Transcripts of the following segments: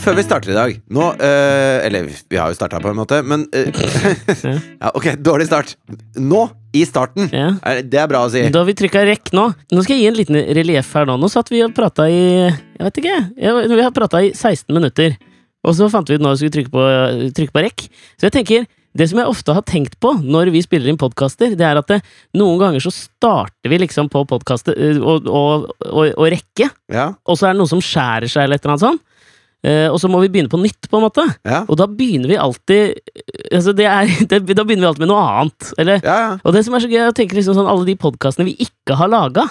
Før vi starter i dag Nå, eh, Eller vi har jo starta på en måte, men eh, Ja, ok, dårlig start. Nå, i starten. Ja. Er- Det er bra å si. Da har vi trykka rekk nå. Nå skal jeg gi en liten relieff her nå. Nå satt vi og prata i Jeg vet ikke. jeg- Vi har prata i 16 minutter. Og så fant vi ut når vi skulle trykke på, trykke på rekk. Så jeg tenker det som jeg ofte har tenkt på når vi spiller inn podkaster, det er at det, noen ganger så starter vi liksom på podkastet og, og, og, og rekke, Ja, og så er det noe som skjærer seg eller et eller annet sånt. Eh, og så må vi begynne på nytt, på en måte. ja. Og da begynner vi alltid altså det er, det, Da begynner vi alltid med noe annet. Eller ja, ja. og det som er så gøy, er å tenke liksom sånn alle de podkastene vi ikke har laga.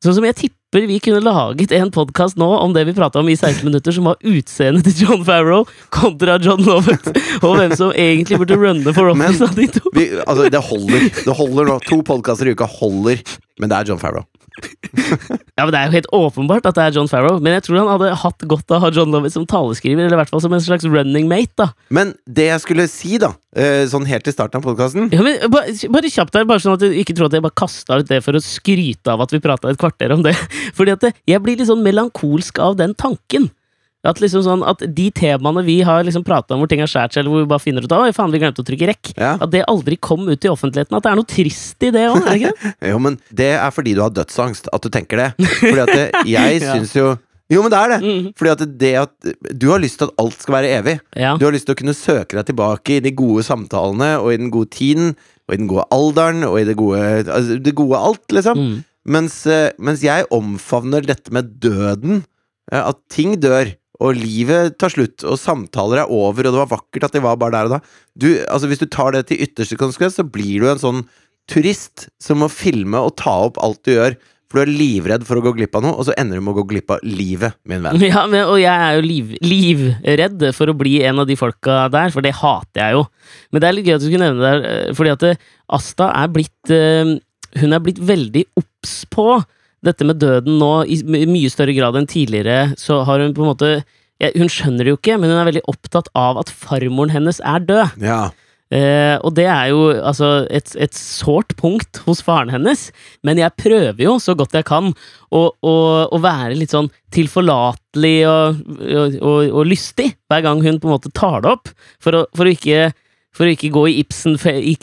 Sånn som jeg tipper vi kunne laget en podkast nå om det vi prata om i 16 minutter, som var utseendet til John Farrow kontra John Lovett, og hvem som egentlig burde runne for office av de to. Vi, altså, det holder. Det holder nå. To podkaster i uka holder. Men det er John Farrow. Ja, men Det er jo helt åpenbart at det er John Farrow, men jeg tror han hadde hatt godt av å ha John Lovett som taleskriver, eller i hvert fall som en slags running mate. da Men det jeg skulle si, da, eh, sånn helt til starten av podkasten Ja, men bare, bare kjapt der, bare sånn at du ikke tror at jeg bare kasta ut det for å skryte av at vi prata et kvarter om det. Fordi at jeg blir litt sånn melankolsk av den tanken. At liksom sånn at de temaene vi har liksom prata om hvor ting har skjært seg, eller hvor vi bare finner ut av faen, vi glemte å trykke rekk. Ja. At det aldri kom ut i offentligheten. At det er noe trist i det òg, er det ikke det? Jo, men det er fordi du har dødsangst at du tenker det. Fordi at det, jeg Ja. syns jo Jo, men det er det! Mm. Fordi at det at Du har lyst til at alt skal være evig. Ja. Du har lyst til å kunne søke deg tilbake i de gode samtalene, og i den gode tiden, og i den gode alderen, og i det gode altså, Det gode alt, liksom. Mm. Mens, eh, mens jeg omfavner dette med døden. eh, At ting dør, og livet tar slutt, og samtaler er over, og det var vakkert at de var bare der og da. Du, altså Hvis du tar det til ytterste konsekvens, så blir du en sånn turist som må filme og ta opp alt du gjør. For du er livredd for å gå glipp av noe, og så ender du med å gå glipp av livet, min venn. Ja, men, og jeg er jo liv, livredd for å bli en av de folka der, for det hater jeg jo. Men det er litt gøy at du skulle nevne det, der, eh, fordi at eh, Asta er blitt eh, Hun er blitt veldig obs på dette med døden nå, i mye større grad enn tidligere. Så har hun på en måte Hun skjønner det jo ikke, men hun er veldig opptatt av at farmoren hennes er død. Ja. Eh, og det er jo altså et, et sårt punkt hos faren hennes, men jeg prøver jo så godt jeg kan å, å, å være litt sånn tilforlatelig og, og, og, og lystig hver gang hun på en måte tar det opp, for å, for å ikke for å ikke gå i, Ibsen,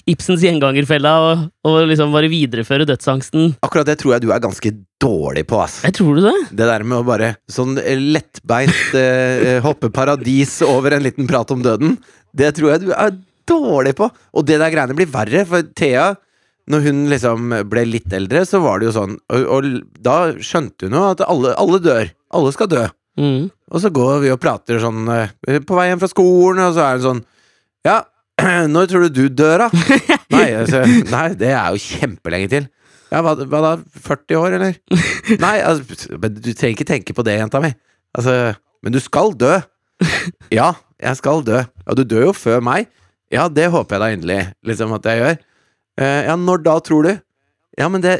Ibsens gjengangerfella og, og liksom bare videreføre dødsangsten. Akkurat det tror jeg du er ganske dårlig på, ass. Jeg tror du det? Det der med å bare sånn lettbeint eh, hoppe paradis over en liten prat om døden, det tror jeg du er dårlig på. Og det der greiene blir verre, for Thea, når hun liksom ble litt eldre, så var det jo sånn Og, og da skjønte hun jo at alle, alle dør. Alle skal dø. Mm. Og så går vi og prater sånn eh, på vei hjem fra skolen, og så er hun sånn Ja, når tror du du dør, da? nei, altså, nei, det er jo kjempelenge til. Ja, hva, hva da? 40 år, eller? Nei, altså, du trenger ikke tenke på det, jenta mi. Altså, men du skal dø. Ja, jeg skal dø. Ja, du dør jo før meg. Ja, det håper jeg da inderlig liksom at jeg gjør. Uh, ja, når da, tror du? Ja, men det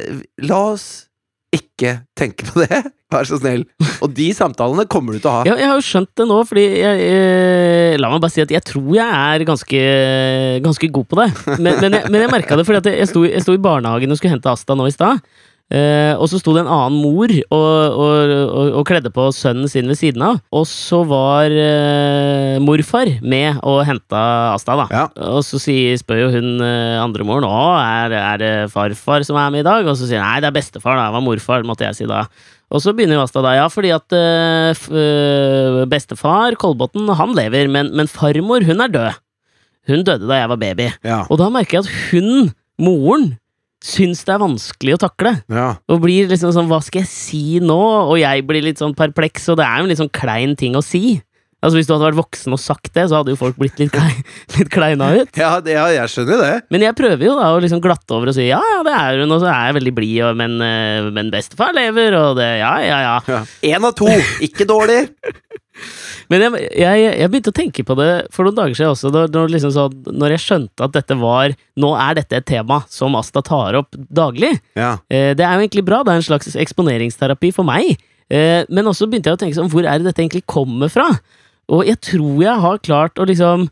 La oss ikke tenke på det, vær så snill. Og de samtalene kommer du til å ha. Ja, jeg har jo skjønt det nå, fordi jeg, eh, La meg bare si at jeg tror jeg er ganske, ganske god på det. Men, men jeg, men jeg merka det fordi jeg sto, jeg sto i barnehagen og skulle hente Asta nå i stad. Eh, og så sto det en annen mor og, og, og, og kledde på sønnen sin ved siden av. Og så var eh, morfar med og henta Asta, da. Ja. Og så sier, spør jo hun eh, andre moren å, er, er det farfar som er med i dag. Og så sier hun nei, det er bestefar, da. Det var morfar, måtte jeg si da. Og så begynner jo Asta da, ja, fordi at eh, bestefar, Kolbotn, han lever, men, men farmor, hun er død. Hun døde da jeg var baby. Ja. Og da merker jeg at hun, moren, syns det er vanskelig å takle. ja. Og blir liksom sånn, hva skal jeg si nå? Og jeg blir litt sånn perpleks, og det er jo en litt sånn klein ting å si. Altså Hvis du hadde vært voksen og sagt det, så hadde jo folk blitt litt, klei, litt kleina ut. Ja, det, ja, jeg skjønner det. Men jeg prøver jo da å liksom glatte over og si ja, ja, det er hun, og så er jeg veldig blid, men, eh, men bestefar lever, og det ja, ja, ja. Ja. Én av to, ikke dårlig. Men jeg, jeg, jeg begynte å tenke på det for noen dager siden også, når, når, liksom så, når jeg skjønte at dette var Nå er dette et tema som Asta tar opp daglig. Ja. Eh, det er jo egentlig bra, det er en slags eksponeringsterapi for meg. Eh, men også begynte jeg å tenke sånn, hvor er det dette egentlig kommer fra? Og jeg tror jeg har klart å liksom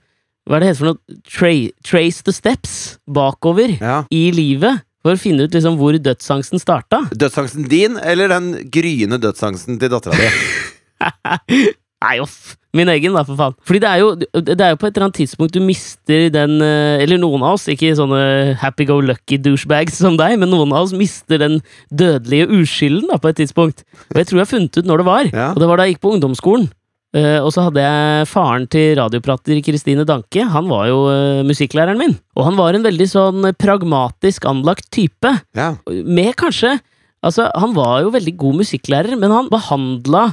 Hva er det heter for noe? Tra trace the steps bakover ja. i livet. For å finne ut liksom hvor dødsangsten starta. Dødsangsten din, eller den gryende dødsangsten til dattera di? Nei, off. Min egen, da, for faen. Fordi det er jo, det er jo på et eller annet tidspunkt du mister den eh, Eller noen av oss, ikke sånne happy-go-lucky douchebags som deg, men noen av oss mister den dødelige uskylden da, på et tidspunkt. Og jeg tror jeg har funnet ut når det var. Ja. Og det var da jeg gikk på ungdomsskolen. Uh, og så hadde jeg faren til radioprater Kristine Danke. Han var jo uh, musikklæreren min. Og han var en veldig sånn pragmatisk anlagt type. Ja. Med kanskje Altså, han var jo veldig god musikklærer, men han behandla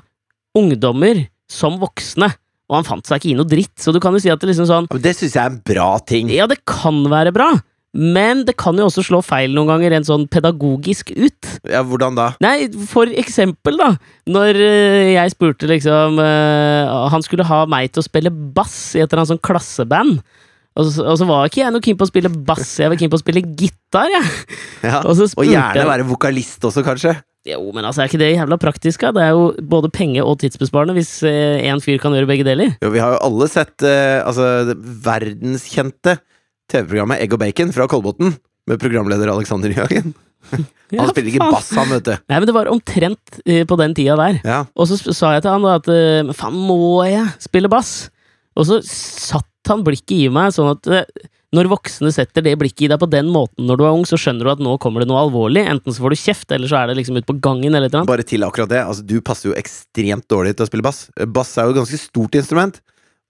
ungdommer som voksne. Og han fant seg ikke i noe dritt, så du kan jo si at det liksom sånn Men det syns jeg er en bra ting. Ja, det kan være bra, men det kan jo også slå feil noen ganger, rent sånn pedagogisk ut. Ja, hvordan da? Nei, for eksempel, da. Når eh, jeg spurte liksom eh, Han skulle ha meg til å spille bass i et eller annet sånn klasseband. Og så, og så var ikke jeg noe keen på å spille bass, jeg var keen på å spille gitar, Ja. Ja. Og så Og gjerne jeg være vokalist også, kanskje. Jo, men altså, er ikke det jævla praktisk, da? Det er jo både penge- og tidsbesparende hvis én fyr kan gjøre begge deler. Jo, vi har jo alle sett eh, altså, verdenskjente TV-programmet Egg og bacon fra Kolbotn. Med programleder Alexander Jagen. Ja, Han spiller ikke bass, han, vet du. Nei, men det var omtrent eh, på den tida der. Ja. Og så sa jeg til han da at eh, Men faen, må jeg spille bass? Og så satt han blikket i meg, sånn at eh, når voksne setter det blikket i deg på den måten når du er ung, så skjønner du at nå kommer det noe alvorlig. Enten så får du kjeft, eller så er det liksom ute på gangen, eller et eller annet. Bare til akkurat det. Altså, du passer jo ekstremt dårlig til å spille bass. Bass er jo et ganske stort instrument.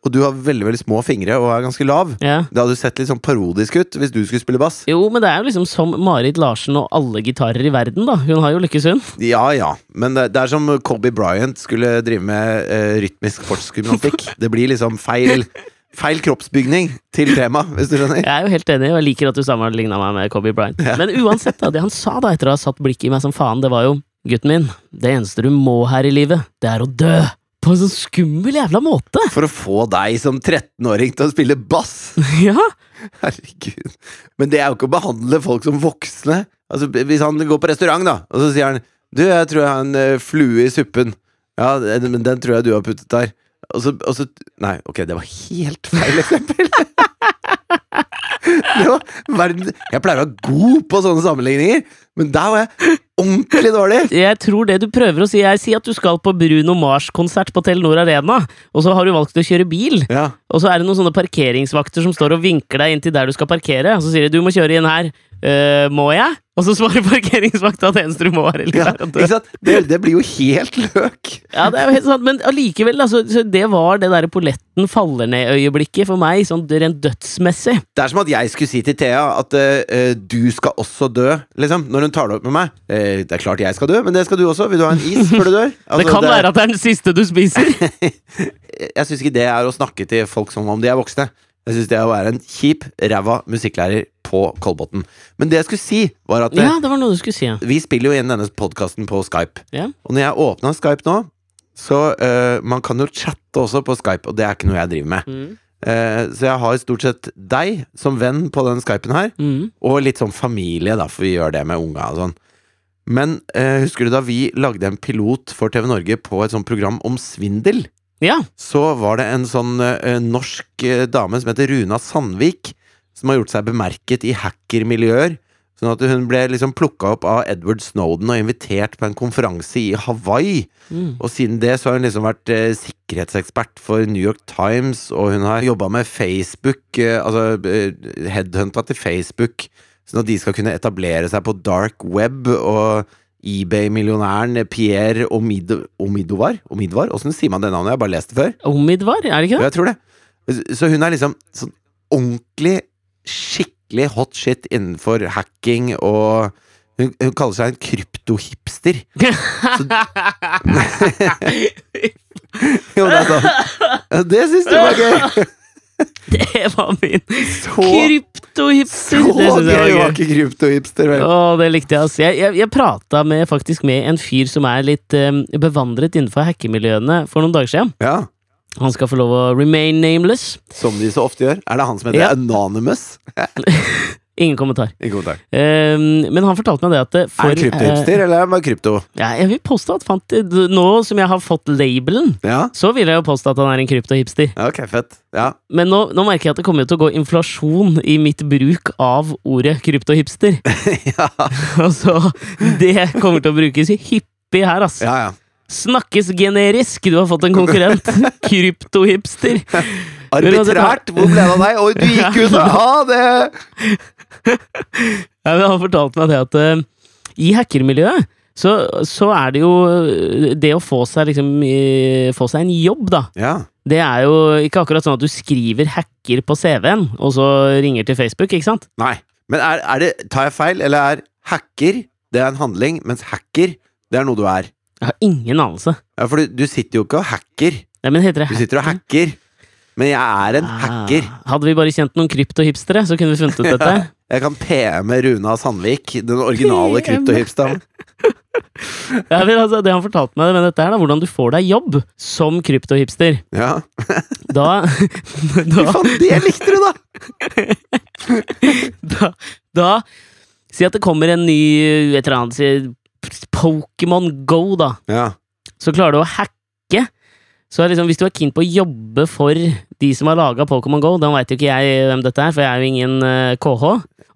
Og du har veldig veldig små fingre og er ganske lav. Ja. Det hadde jo sett litt sånn parodisk ut hvis du skulle spille bass. Jo, men det er jo liksom som Marit Larsen og alle gitarer i verden, da. Hun har jo lykkes, hun. Ja ja, men det, er som Kobe Bryant skulle drive med eh, rytmisk sportsgymnastikk. Det blir liksom feil Feil kroppsbygning til tema, hvis du skjønner. Jeg er jo helt enig, og jeg liker at du sammenligna meg med Kobe Bryant. Ja. Men uansett, da, det han sa da etter å ha satt blikket i meg som faen, det var jo Gutten min, det eneste du må her i livet, det er å dø. På en sånn skummel jævla måte. For å få deg som 13-åring til å spille bass. Ja. Herregud. Men det er jo ikke å behandle folk som voksne. Altså, Hvis han går på restaurant, da, og så sier han Du, jeg tror jeg har en eh, flue i suppen. Ja, men den tror jeg du har puttet der. Og så, og så Nei, ok, det var helt feil eksempel. det var verden Jeg pleier å være god på sånne sammenligninger, men der var jeg ordentlig dårlig. Jeg tror det du prøver å si, er si at du skal på Bruno Mars-konsert på Telenor Arena, og så har du valgt å kjøre bil. Ja, Og så er det noen sånne parkeringsvakter som står og vinker deg inn til der du skal parkere. Og så sier de 'du må kjøre inn her'. Uh, må jeg? Og så svarer parkeringsvakta at det eneste du må være ja? Det, det blir jo helt løk. Ja, det er jo helt sant, men allikevel, altså, det var det derre polletten faller ned-øyeblikket for meg, sånn rent dødsmessig. Det er som at jeg skulle si til Thea at uh, du skal også dø, liksom, når hun tar det opp med meg. Uh, det er klart jeg skal dø, men det skal du også. Vil du ha en is før du dør? det kan være at det er den siste du spiser. Jeg syns ikke det er å snakke til folk som om de er voksne. Jeg syns det er å være en kjip, ræva musikklærer på Kolbotn. Men det jeg skulle si, var at eh, Ja, det var noe du skulle si, ja. vi spiller jo inn denne podkasten på Skype. Ja. Og når jeg åpna Skype nå, så eh, Man kan jo chatte også på Skype, og det er ikke noe jeg driver med. Mm. Eh, så jeg har stort sett deg som venn på den Skypen her. Mm. Og litt sånn familie, da, for vi gjør det med unga og sånn. Men eh, husker du da vi lagde en pilot for TV Norge på et sånt program om svindel? Ja. Så var det en sånn eh, norsk eh, dame som heter Runa Sandvik, som har gjort seg bemerket i hackermiljøer. Sånn at hun ble liksom plukka opp av Edward Snowden og invitert på en konferanse i Hawaii. Mm. Og siden det så har hun liksom vært eh, sikkerhetsekspert for New York Times, og hun har jobba med Facebook, eh, altså eh, headhunta til Facebook, sånn at de skal kunne etablere seg på dark web, og eBay-millionæren Pierre Omid Omidovar? Omidvar? Åssen sier man det navnet? Jeg har bare lest det før. Omidvar, er det ikke Ja, det? jeg tror det. Så hun er liksom sånn ordentlig, skikkelig hot shit innenfor hacking og hun, hun kaller seg en kryptohipster. Jo, det er sånn. Det syns du var gøy! det var min kryptohipster! så Det synes jeg var gøy. ikke kryptohipster, vel? Å, det likte jeg, altså. Jeg, jeg, jeg prata med, faktisk med en fyr som er litt um, bevandret innenfor hackemiljøene for noen dager siden. Ja, Han skal få lov å remain nameless. som de så ofte gjør. Er det han som heter Ja. Anonymous? Ingen kommentar. Ingen kommentar. Um, men han fortalte meg det at for, Er han kryptohipster, eller er han bare krypto? ja, Jeg vil påstå at fant, nå som jeg har fått labelen, Ja, så vil jeg jo påstå at han er en kryptohipster. ja ok, fett. Ja. Men nå, nå merker jeg at det kommer til å gå inflasjon i mitt bruk av ordet kryptohipster. ja. Altså, det kommer til å brukes hyppig her, altså. ja, ja. Snakkes generisk, du har fått en konkurrent. Kryptohipster. Arbitrært! Hvor ble det av deg? Oi, du gikk ut! Ha det! Ja, men han fortalte meg det at uh, i hackermiljøet så, så er det jo det å få seg liksom eh, Få seg en jobb, da. Ja. Det er jo ikke akkurat sånn at du skriver hacker på CV-en, og så ringer til Facebook, ikke sant? Nei. Men er, er det Tar jeg feil, eller er hacker det er en handling, mens hacker, det er noe du er? Jeg har ingen anelse. Ja, for du, du sitter jo ikke og hacker. Nei, men heter det Du sitter og hacker. Men jeg er en hacker. Ah, hadde vi bare kjent noen kryptohipstere, så kunne vi funnet ut dette. Jeg kan PM-e Runa Sandvik, den originale kryptohipsteren. Ja, men altså, det han fortalte meg med dette er da, hvordan du får deg jobb som kryptohipster. Ja. Da, Fy faen, det likte du, da! da, da Si at det kommer en ny et eller annet Pokémon Go, da. Ja. Så klarer du å hacke. Så liksom, hvis du er keen på å jobbe for de som har laga Pokémon Go, da veit jo ikke jeg hvem dette er, for jeg er jo ingen uh, KH.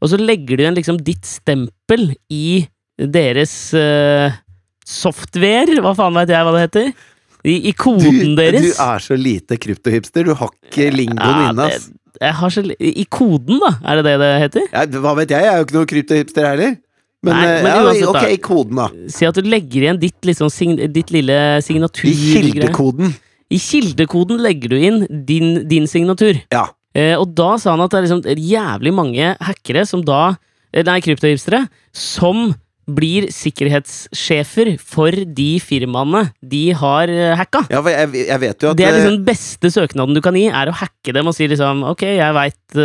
Og så legger du igjen liksom ditt stempel i deres uh, software, hva faen veit jeg hva det heter? I, i Du, koden du deres. er så lite kryptohipster. Du har ikke lingoen Ja, inne, ass. Så, I koden, da? Er det det det heter? Ja, hva vet jeg? Jeg er jo ikke noen kryptohipster heller. Men, Nei, eh, men ja, uansett, ok, koden, da. Si at du legger igjen ditt, liksom, sign, ditt lille signatur... I kildekoden. I kildekoden legger du inn din, din signatur. Ja. Eh, og da sa han at det er liksom jævlig mange hackere som da eh, Nei, kryptohipstere som blir sikkerhetssjefer for de firmaene de har eh, hacka. Ja, for jeg, jeg vet jo at Det er eh, liksom den beste søknaden du kan gi, er å hacke dem og si liksom Ok, jeg veit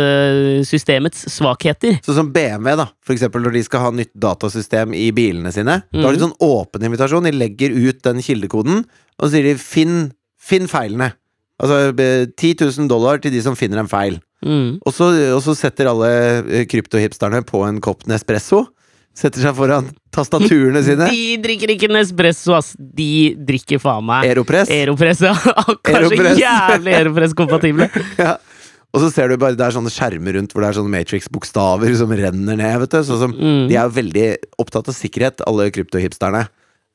systemets svakheter. Sånn som BMW, da. For eksempel når de skal ha nytt datasystem i bilene sine. Da har de Mhm. sånn åpen invitasjon. De legger ut den kildekoden, og så sier de 'finn, finn feilene'. Altså eh, 10 000 dollar til de som finner en feil. Mm. Og så, og så setter alle eh, kryptohipsterne på en kopp Nespresso. Setter seg foran tastaturene sine. De drikker ikke Nespresso, ass! De drikker faen meg Aeropress. Aeropress, ja. Kanskje Aeropress. jævlig Aeropress-kompatible. Ja. Og så ser du bare det er sånne skjermer rundt hvor det er sånne Matrix-bokstaver som renner ned. vet du Sånn som, Mm. De er jo veldig opptatt av sikkerhet, alle kryptohipsterne.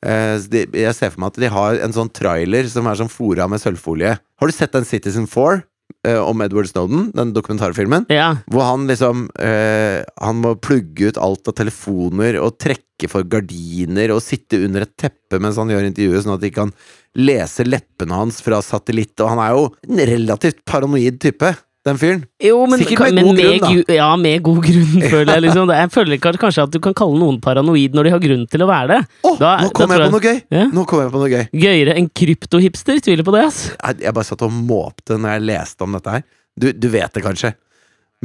Eh, de, jeg ser for meg at de har en sånn trailer som er sånn fora med sølvfolie. Har du sett den Citizen 4 eh, om Edward Snowden? Den dokumentarfilmen? Ja. Hvor han liksom eh, Han må plugge ut alt av telefoner og trekke for gardiner og sitte under et teppe mens han gjør intervjuet, sånn at de kan lese leppene hans fra satellitt. Og han er jo en relativt paranoid type, den fyren. Jo, men, Sikkert med god grunn, da. Ja, med god grunn, føler jeg. Liksom. Jeg føler kanskje at du kan kalle noen paranoid når de har grunn til å være det. Oh, Da- nå kommer kom jeg tror på noe gøy! Ja. Nå kom jeg på noe gøy. Gøyere enn kryptohipster? Tviler på det, ass. Jeg, jeg bare satt og måpte når jeg leste om dette her. Du, du vet det kanskje.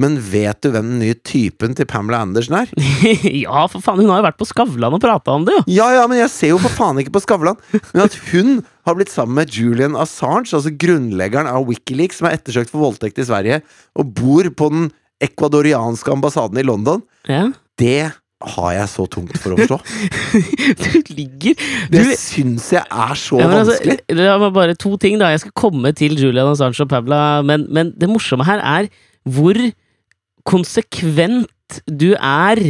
Men vet du hvem den nye typen til Pamela Andersen er? ja, for faen, hun har jo vært på Skavlan og prata om det, jo. Ja, ja, men jeg ser jo for faen ikke på Skavlan. Men at hun har blitt sammen med Julian Assange, altså grunnleggeren av Wikileaks, som er ettersøkt for voldtekt i Sverige, og bor på den ekvadorianske ambassaden i London, Ja. det har jeg så tungt for å forstå. Du ligger Det du, syns jeg er så ja, altså, vanskelig. Det meg bare to ting, da. Jeg skal komme til Julian Assange og Pabla, men, men det morsomme her er hvor konsekvent du er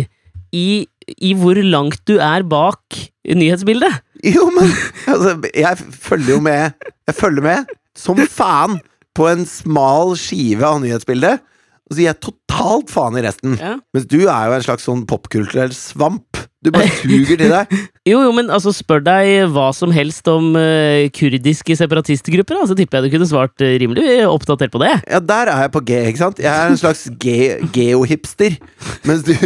i, i hvor langt du er bak nyhetsbildet. Jo, men altså, jeg følger jo med. Jeg følger med som faen på en smal skive av nyhetsbildet. Og så gir jeg totalt faen i resten. Ja. Mens du er jo en slags sånn popkulturell svamp. Du bare suger til deg. Jo, jo, men altså, spør deg hva som helst om uh, kurdiske separatistgrupper, så så tipper jeg du kunne svart uh, rimelig oppdatert på det. Ja, der er jeg på G, ikke sant? Jeg er en slags ge geohipster. Mens du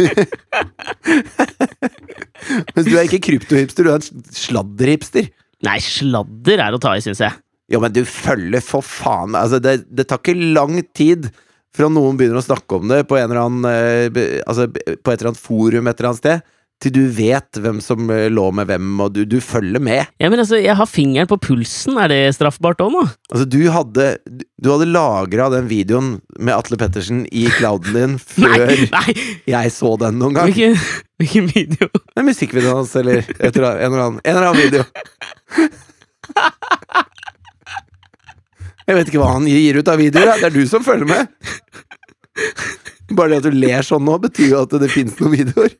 Mens du er ikke kryptohipster, du er en sladderhipster. Nei, sladder er å ta i, syns jeg. Jo, men du følger for faen Altså, det, det tar ikke lang tid fra noen begynner å snakke om det på, en eller annen, eh, altså, på et eller annet forum et eller annet sted, til du vet hvem som eh, lå med hvem, og du, du følger med. Ja, men altså, Jeg har fingeren på pulsen, er det straffbart òg nå? Altså, du hadde, du hadde lagra den videoen med Atle Pettersen i clouden din før Nei! nei jeg så den noen gang. Hvilken, hvilken video? Det er musikkvideoen hans, eller en eller annen, en eller annen video. Jeg vet ikke hva han gir ut av videoer, det er du som følger med. Bare det at du ler sånn nå, betyr jo at det finnes noen videoer.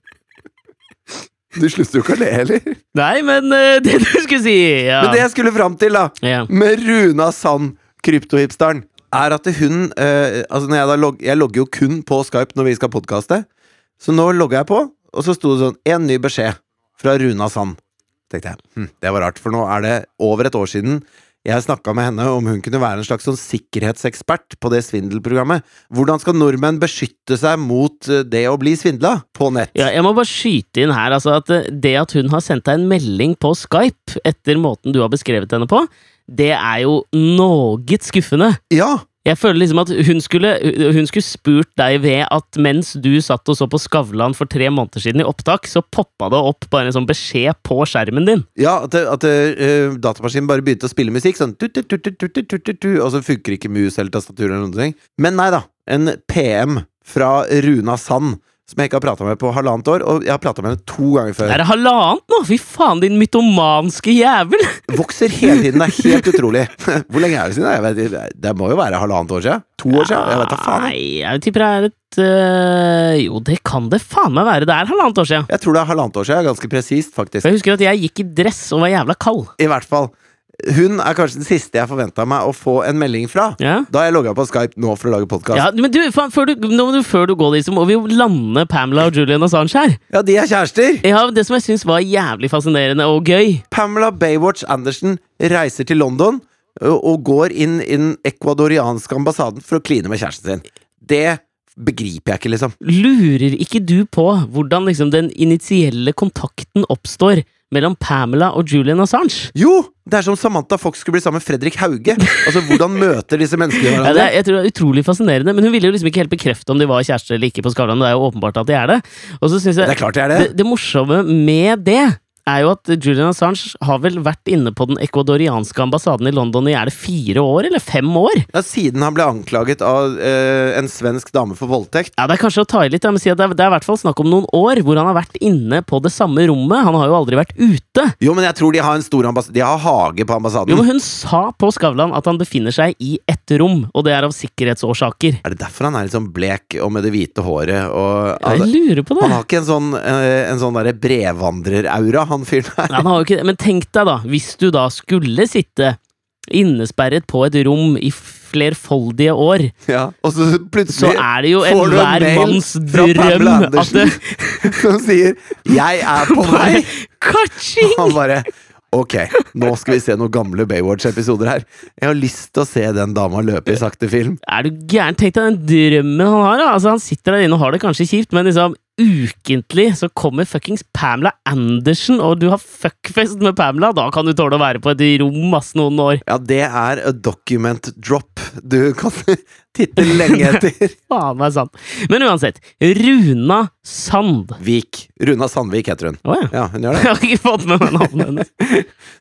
Du slutter jo ikke å le heller. Nei, men eh, det du skulle si ja. Men det jeg skulle fram til, da, ja. med Runa Sand, kryptohipsteren, er at hun eh, Altså, når jeg, da log, jeg logger jo kun på Skype når vi skal podkaste, så nå logger jeg på, og så sto det sånn En ny beskjed fra Runa Sand. tenkte jeg, hm, Det var rart, for nå er det over et år siden jeg snakka med henne om hun kunne være en slags sånn sikkerhetsekspert på det svindelprogrammet. Hvordan skal nordmenn beskytte seg mot eh, det å bli svindla på nett? Ja, jeg må bare skyte inn her altså at eh, det at hun har sendt deg en melding på Skype etter måten du har beskrevet henne på, det er jo noe skuffende. Ja, jeg føler liksom at hun skulle, hun skulle, spurt deg ved at mens du satt og så på Skavlan for tre måneder siden i opptak, så poppa det opp bare en sånn beskjed på skjermen din. Ja, at, at uh, datamaskinen bare begynte å spille musikk sånn tut, tut, tut, Og så funker ikke mus eller tastatur eller noen ting. Men nei da. En PM fra Runa Sand som jeg ikke har prata med på halvannet år, og jeg har prata med henne to ganger før. Er det halvannet nå? Fy faen, din mytomanske jævel! Vokser hele tiden. Det er helt utrolig. Hvor lenge er det siden? Jeg vet, det må jo være halvannet år siden? To år siden? Jeg vet da faen. Nei, jeg tipper det er et øh, Jo, det kan det faen meg være. Det er halvannet år siden. Jeg tror det er halvannet år siden. Ganske presist, faktisk. Jeg husker at jeg gikk i dress og var jævla kald. I hvert fall. Hun er kanskje den siste jeg forventa meg å få en melding fra. Ja. Da har jeg logga på Skype nå for å lage podkast. Ja, men du, faen, før, du, nå, før du går liksom, må vi jo lande Pamela og Julian Assange her. Ja, de er kjærester! Ja, Det som jeg syns var jævlig fascinerende og gøy Pamela Baywatch Anderson reiser til London ø, og går inn i den ecuadorianske ambassaden for å kline med kjæresten sin. Det begriper jeg ikke, liksom. Lurer ikke du på hvordan liksom den initielle kontakten oppstår mellom Pamela og Julian Assange? Jo! Det er som Samantha Fox skulle bli sammen med Fredrik Hauge. Altså, Hvordan møter disse menneskene Ja, det er, jeg tror det er utrolig fascinerende, men hun ville jo liksom ikke helt bekrefte om de var kjærester eller ikke på Skavlan. Det er jo åpenbart at de er det. Og så synes jeg Det er klart det er det. det, det morsomme med det er jo at Julian Assange har vel vært inne på den ecuadorianske ambassaden i London i er det fire år eller fem år? Ja, Siden han ble anklaget av eh, en svensk dame for voldtekt. Ja, Det er kanskje å ta i litt, men si at det er, det er i hvert fall snakk om noen år hvor han har vært inne på det samme rommet. Han har jo aldri vært ute. Jo, men jeg tror de har en stor ambassade De har hage på ambassaden. Jo, men Hun sa på Skavlan at han befinner seg i ett rom, og det er av sikkerhetsårsaker. Er det derfor han er litt sånn blek og med det hvite håret? Og, Jeg lurer på det. han har ikke en sånn, eh, en sånn brevandreraura, han fyren her. Han har jo ikke det. Men tenk deg, da, hvis du da skulle sitte innesperret på et rom i flerfoldige år, Ja, og så så er det jo en enhver manns drøm at det som sier 'Jeg er på vei'. Kaching! Han bare Ok, nå skal vi se noen gamle Baywatch-episoder her. Jeg har lyst til å se den dama løpe i sakte film. Er du gæren? Tenk deg den drømmen han har. da Altså Han sitter der inne og har det kanskje kjipt, men liksom ukentlig så kommer fuckings Pamela Andersen, og du har fuckfest med Pamela. Da kan du tåle å være på et rom ass noen år. Ja, det er a document drop du kan titte lenge etter. Faen meg sant. Men uansett, Runa Sandvik. Runa Sandvik heter hun. Oh, ja. Ja, hun gjør det. Jeg har ikke fått med meg navnet hennes.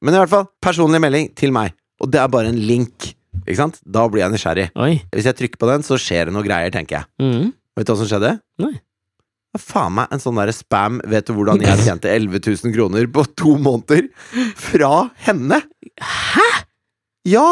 Men i hvert fall, personlig melding til meg. Og det er bare en link. Ikke sant? Da blir jeg nysgjerrig. Oi. Hvis jeg trykker på den, så skjer det noe greier, tenker jeg. Mm. Vet du hva som skjedde? Nei. Faen meg en sånn derre spam Vet du hvordan jeg tjente 11 000 kroner på to måneder? Fra henne! Hæ?! Ja!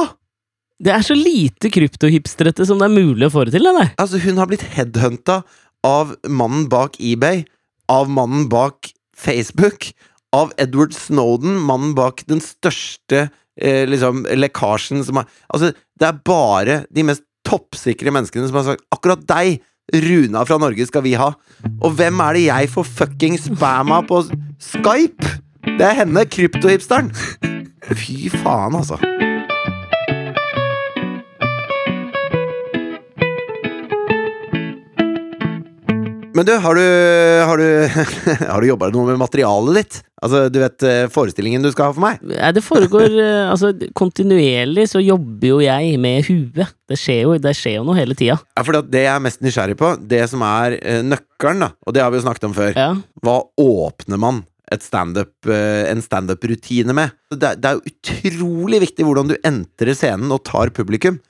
Det er så lite kryptohipstrette som det er mulig å få det til, Eller? Altså, hun har blitt headhunta av mannen bak eBay, av mannen bak Facebook, av Edward Snowden, mannen bak den største eh, liksom, lekkasjen som har Altså, det er bare de mest toppsikre menneskene som har sagt akkurat deg! Runa fra Norge skal vi ha. Og hvem er det jeg får fucking spamma på Skype? Det er henne, kryptohipsteren. Fy faen, altså. Men du, har du, har du, har du jobba noe med materialet ditt? Altså, du vet eh, forestillingen du skal ha for meg? Ja, det foregår eh, Altså, kontinuerlig så jobber jo jeg med huet. Det skjer jo, det skjer jo noe hele tida. Ja, for det jeg er mest nysgjerrig på, det som er eh, nøkkelen, da, og det har vi jo snakket om før, Ja. hva åpner man et standup, eh, en standup-rutine med? Det, det er jo utrolig viktig hvordan du entrer scenen og tar publikum.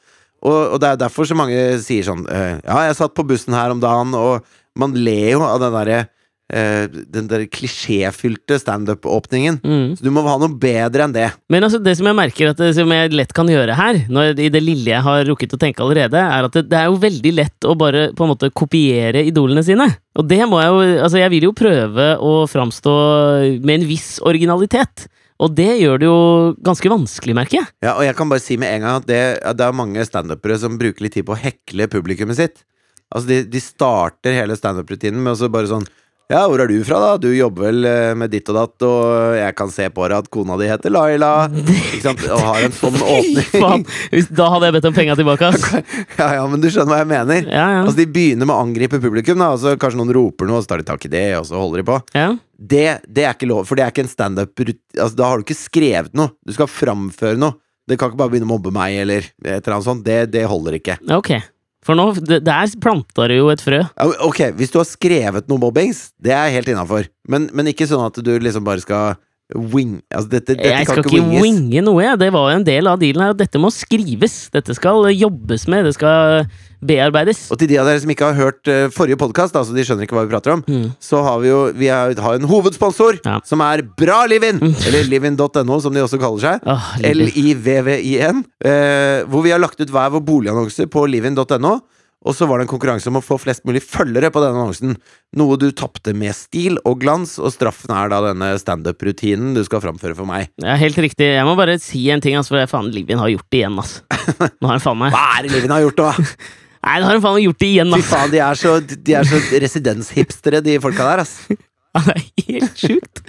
Og, og det er derfor så mange sier sånn Ja, jeg satt på bussen her om dagen, og man ler jo av den derre Uh, Den der klisjéfylte standup-åpningen. Mm. Så du må ha noe bedre enn det. Men altså, det som jeg merker at det, som jeg lett kan gjøre her, når, i det lille jeg har rukket å tenke allerede, er at det, det er jo veldig lett å bare på en måte kopiere idolene sine. Og det må jeg jo Altså, jeg vil jo prøve å framstå med en viss originalitet. Og det gjør det jo ganske vanskelig, merker jeg. Ja, og jeg kan bare si med en gang at det, det er mange standupere som bruker litt tid på å hekle publikummet sitt. Altså, de, de starter hele standup-rutinen med å så bare sånn Ja, hvor er du fra, da? Du jobber vel eh, med ditt og datt, og jeg kan se på deg at kona di heter Laila. Ikke sant? Og har en sånn åpning. Faen, da hadde jeg bedt om penga tilbake, ass. Ja, ja, men du skjønner hva jeg mener. Ja, ja. Altså, de begynner med å angripe publikum, da, og så kanskje noen roper noe, og så tar de tak i det, og så holder de på. ja. Det, det er ikke lov, for det er ikke en standup altså, Da har du ikke skrevet noe. Du skal framføre noe. Det kan ikke bare begynne å mobbe meg, eller et eller annet sånt. Det, det holder ikke. Ok. For nå, der planta du jo et frø. Ok, hvis du har skrevet noe mobbings, det er helt innafor. Men, men ikke sånn at du liksom bare skal wing Altså, dette, dette Jeg skal ikke winges. winge noe, jeg. Det var en del av dealen her. at Dette må skrives. Dette skal jobbes med. Det skal bearbeides. Og til de av dere som ikke har hørt eh, forrige podkast, altså de skjønner ikke hva vi prater om, Mm. så har vi jo Vi har en hovedsponsor Ja. som er Bra Livin! Eller livin.no, som de også kaller seg. Oh, L-I-V-V-I-N. Eh, hvor vi har lagt ut hver vår boligannonse på livin.no. Og så var det en konkurranse om å få flest mulig følgere på denne annonsen. Noe du tapte med stil og glans, og straffen er da denne standup-rutinen du skal framføre for meg. Ja, helt riktig. Jeg må bare si en ting, altså, for faen, Livin har gjort det igjen, ass. Nå har han faen meg Hva er det Livin har gjort, da? Nei, nå har han faen meg gjort det igjen, altså. Fy faen, de er så, de er så residenshipstere, de folka der, ass. Ja, Det er helt sjukt.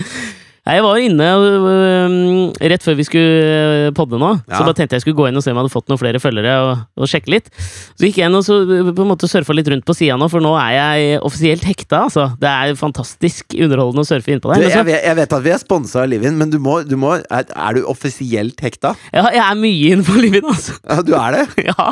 Jeg var inne øh, rett før vi skulle øh, podde nå, Ja. så bare tenkte jeg skulle gå inn og se om jeg hadde fått noen flere følgere, og, og sjekke litt. Så gikk jeg inn og så øh, på en måte surfa litt rundt på sida nå, for nå er jeg offisielt hekta, altså. Det er fantastisk underholdende å surfe innpå der. Jeg, vet, jeg vet at vi er sponsa av Livin, men du må, du må er, er du offisielt hekta? ja, jeg er mye inne på Livin, altså. Ja, du er det? Ja,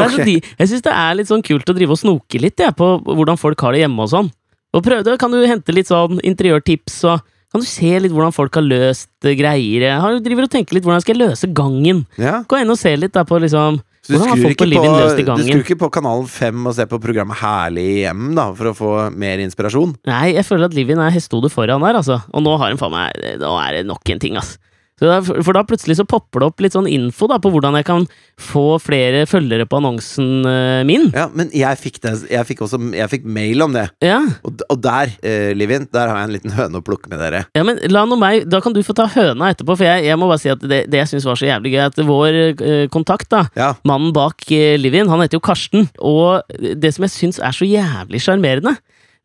er de, jeg syns det er litt sånn kult å drive og snoke litt jeg, på hvordan folk har det hjemme og sånn. Og prøv det, kan du hente litt sånn interiørtips, og kan du se litt hvordan folk har løst eh, greier. Jeg driver og tenker litt hvordan skal jeg løse gangen. Ja. Gå inn og se litt da på liksom Så du skrur, på du skrur ikke på kanalen 5 og ser på programmet Herlig hjem, da, for å få mer inspirasjon? Nei, jeg føler at Livin er hestehodet foran der, altså. Og nå har hun faen meg Nå er det nok en ting, ass. Så da, for da plutselig så popper det opp litt sånn info da på hvordan jeg kan få flere følgere på annonsen eh, min. Ja, men jeg fikk, det, jeg fikk også Jeg fikk mail om det. Ja. Og, og der, eh, Livin, der har jeg en liten høne å plukke med dere. Ja, men la nå meg, Da kan du få ta høna etterpå, for jeg, jeg må bare si at det, det jeg syns var så jævlig gøy, at vår eh, kontakt, da, Ja, mannen bak uh, Livin, han heter jo Karsten, og det som jeg syns er så jævlig sjarmerende,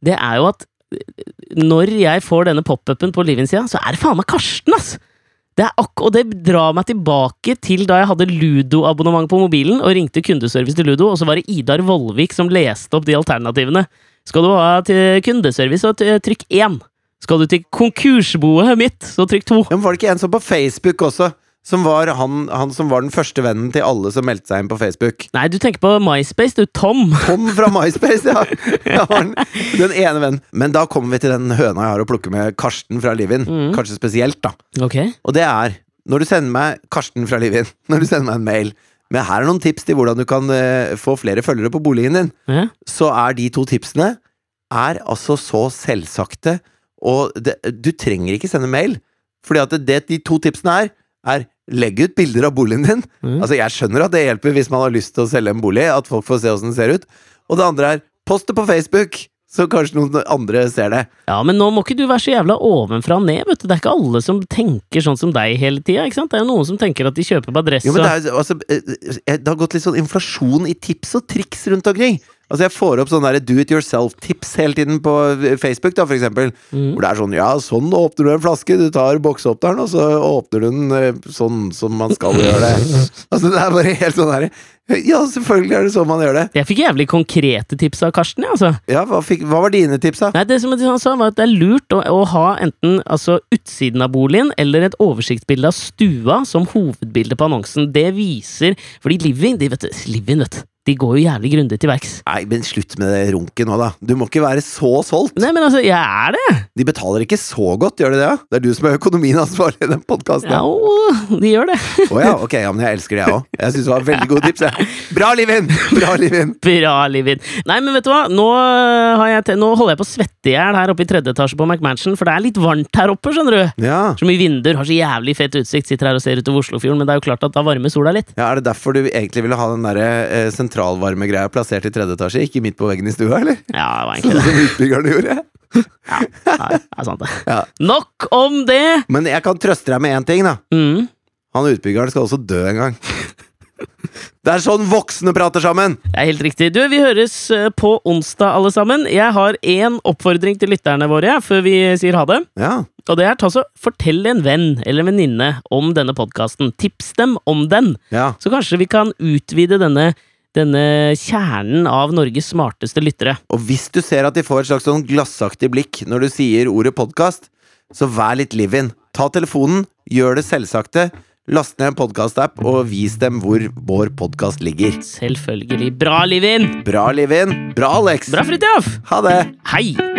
det er jo at eh, når jeg får denne pop-upen på Livin-sida, så er det faen meg Karsten, ass! Det er ak og det drar meg tilbake til da jeg hadde Ludo-abonnement på mobilen og ringte kundeservice til Ludo, og så var det Idar Vollvik som leste opp de alternativene. Skal du ha til kundeservice, så trykk én. Skal du til konkursboet mitt, så trykk to. Men var det ikke en som på Facebook også? Som var han, han som var den første vennen til alle som meldte seg inn på Facebook. Nei, du tenker på MySpace, du, Tom. Tom fra MySpace, ja! den, den ene vennen. Men da kommer vi til den høna jeg har å plukke med Karsten fra Livin. Mm. Kanskje spesielt, da. Ok. Og det er når du sender meg Karsten fra Livin, når du sender meg en mail Men her er noen tips til hvordan du kan uh, få flere følgere på boligen din, Ja. så er de to tipsene er altså så selvsagte, og det, du trenger ikke sende mail. Fordi at det, det de to tipsene er, er legg ut bilder av boligen din. Mm. Altså Jeg skjønner at det hjelper hvis man har lyst til å selge en bolig, at folk får se åssen den ser ut. Og det andre er post det på Facebook, så kanskje noen andre ser det. Ja, men nå må ikke du være så jævla ovenfra og ned, vet du. Det er ikke alle som tenker sånn som deg hele tida, ikke sant? Det er jo noen som tenker at de kjøper på adresse Jo, men det, er, altså, eh, det har gått litt sånn inflasjon i tips og triks rundt omkring. Altså Jeg får opp sånne der do it yourself-tips hele tiden på Facebook, da, for eksempel. Mm. Hvor det er sånn Ja, sånn åpner du en flaske. Du tar boksåpneren, og så åpner du den eh, sånn som man skal gjøre det. Altså Det er bare helt sånn her Ja, selvfølgelig er det sånn man gjør det. Jeg fikk jævlig konkrete tips av Karsten, jeg, altså. Ja, hva, fikk, hva var dine tips, da? Nei, det som han sa, var at det er lurt å, å ha enten altså, utsiden av boligen eller et oversiktsbilde av stua som hovedbilde på annonsen. Det viser Fordi Living, de vet, du, Living, vet du, de går jo jævlig grundig til verks. Nei, men slutt med det runket nå, da. Du må ikke være så solgt. Nei, men altså, jeg er det! De betaler ikke så godt, gjør de det? Det er du som er økonomien ansvarlig i den podkasten. Ja, Å å, de gjør det. ja, ok, ja, men jeg elsker det, jeg òg. Jeg syns det var veldig gode tips. Jeg. Bra, Livin! Bra, Livin! Bra, Livin. Nei, men vet du hva? Nå, øh, nå holder jeg på å svette i hjel her oppe i tredje etasje på McMansion, for det er litt varmt her oppe, skjønner du. Ja. Så mye vinduer, har så jævlig fet utsikt, sitter her og ser utover Oslofjorden, men det er jo klart at da varmer sola litt. ja, Er det derfor du egentlig ville ha den derre eh, sentralvarmegreia plassert i tredje etasje, ikke midt på veggen i stua, eller? Ja, det var Sånn egentlig det. som utbyggerne gjorde. Ja, det er sant det. Ja. Nok om det! Men jeg kan trøste deg med én ting, da. Mm. Han utbyggeren skal også dø en gang. Det er sånn voksne prater sammen! Det er helt riktig. Du, vi høres øh, på onsdag, alle sammen. Jeg har én oppfordring til lytterne våre før vi sier ha det. Ja. Og det er ta så Fortell en venn eller en venninne om denne podkasten. Tips dem om den. ja. Så kanskje vi kan utvide denne, denne kjernen av Norges smarteste lyttere. Og hvis du ser at de får et slags sånn glassaktig blikk når du sier ordet podkast, så vær litt live-in. Ta telefonen, gjør det selvsagte. Last ned en podkast-app og vis dem hvor vår podkast ligger. Selvfølgelig. Bra, Livin! Bra, Livin. Bra, Alex. Bra, Fridtjof! Ha det. Hei!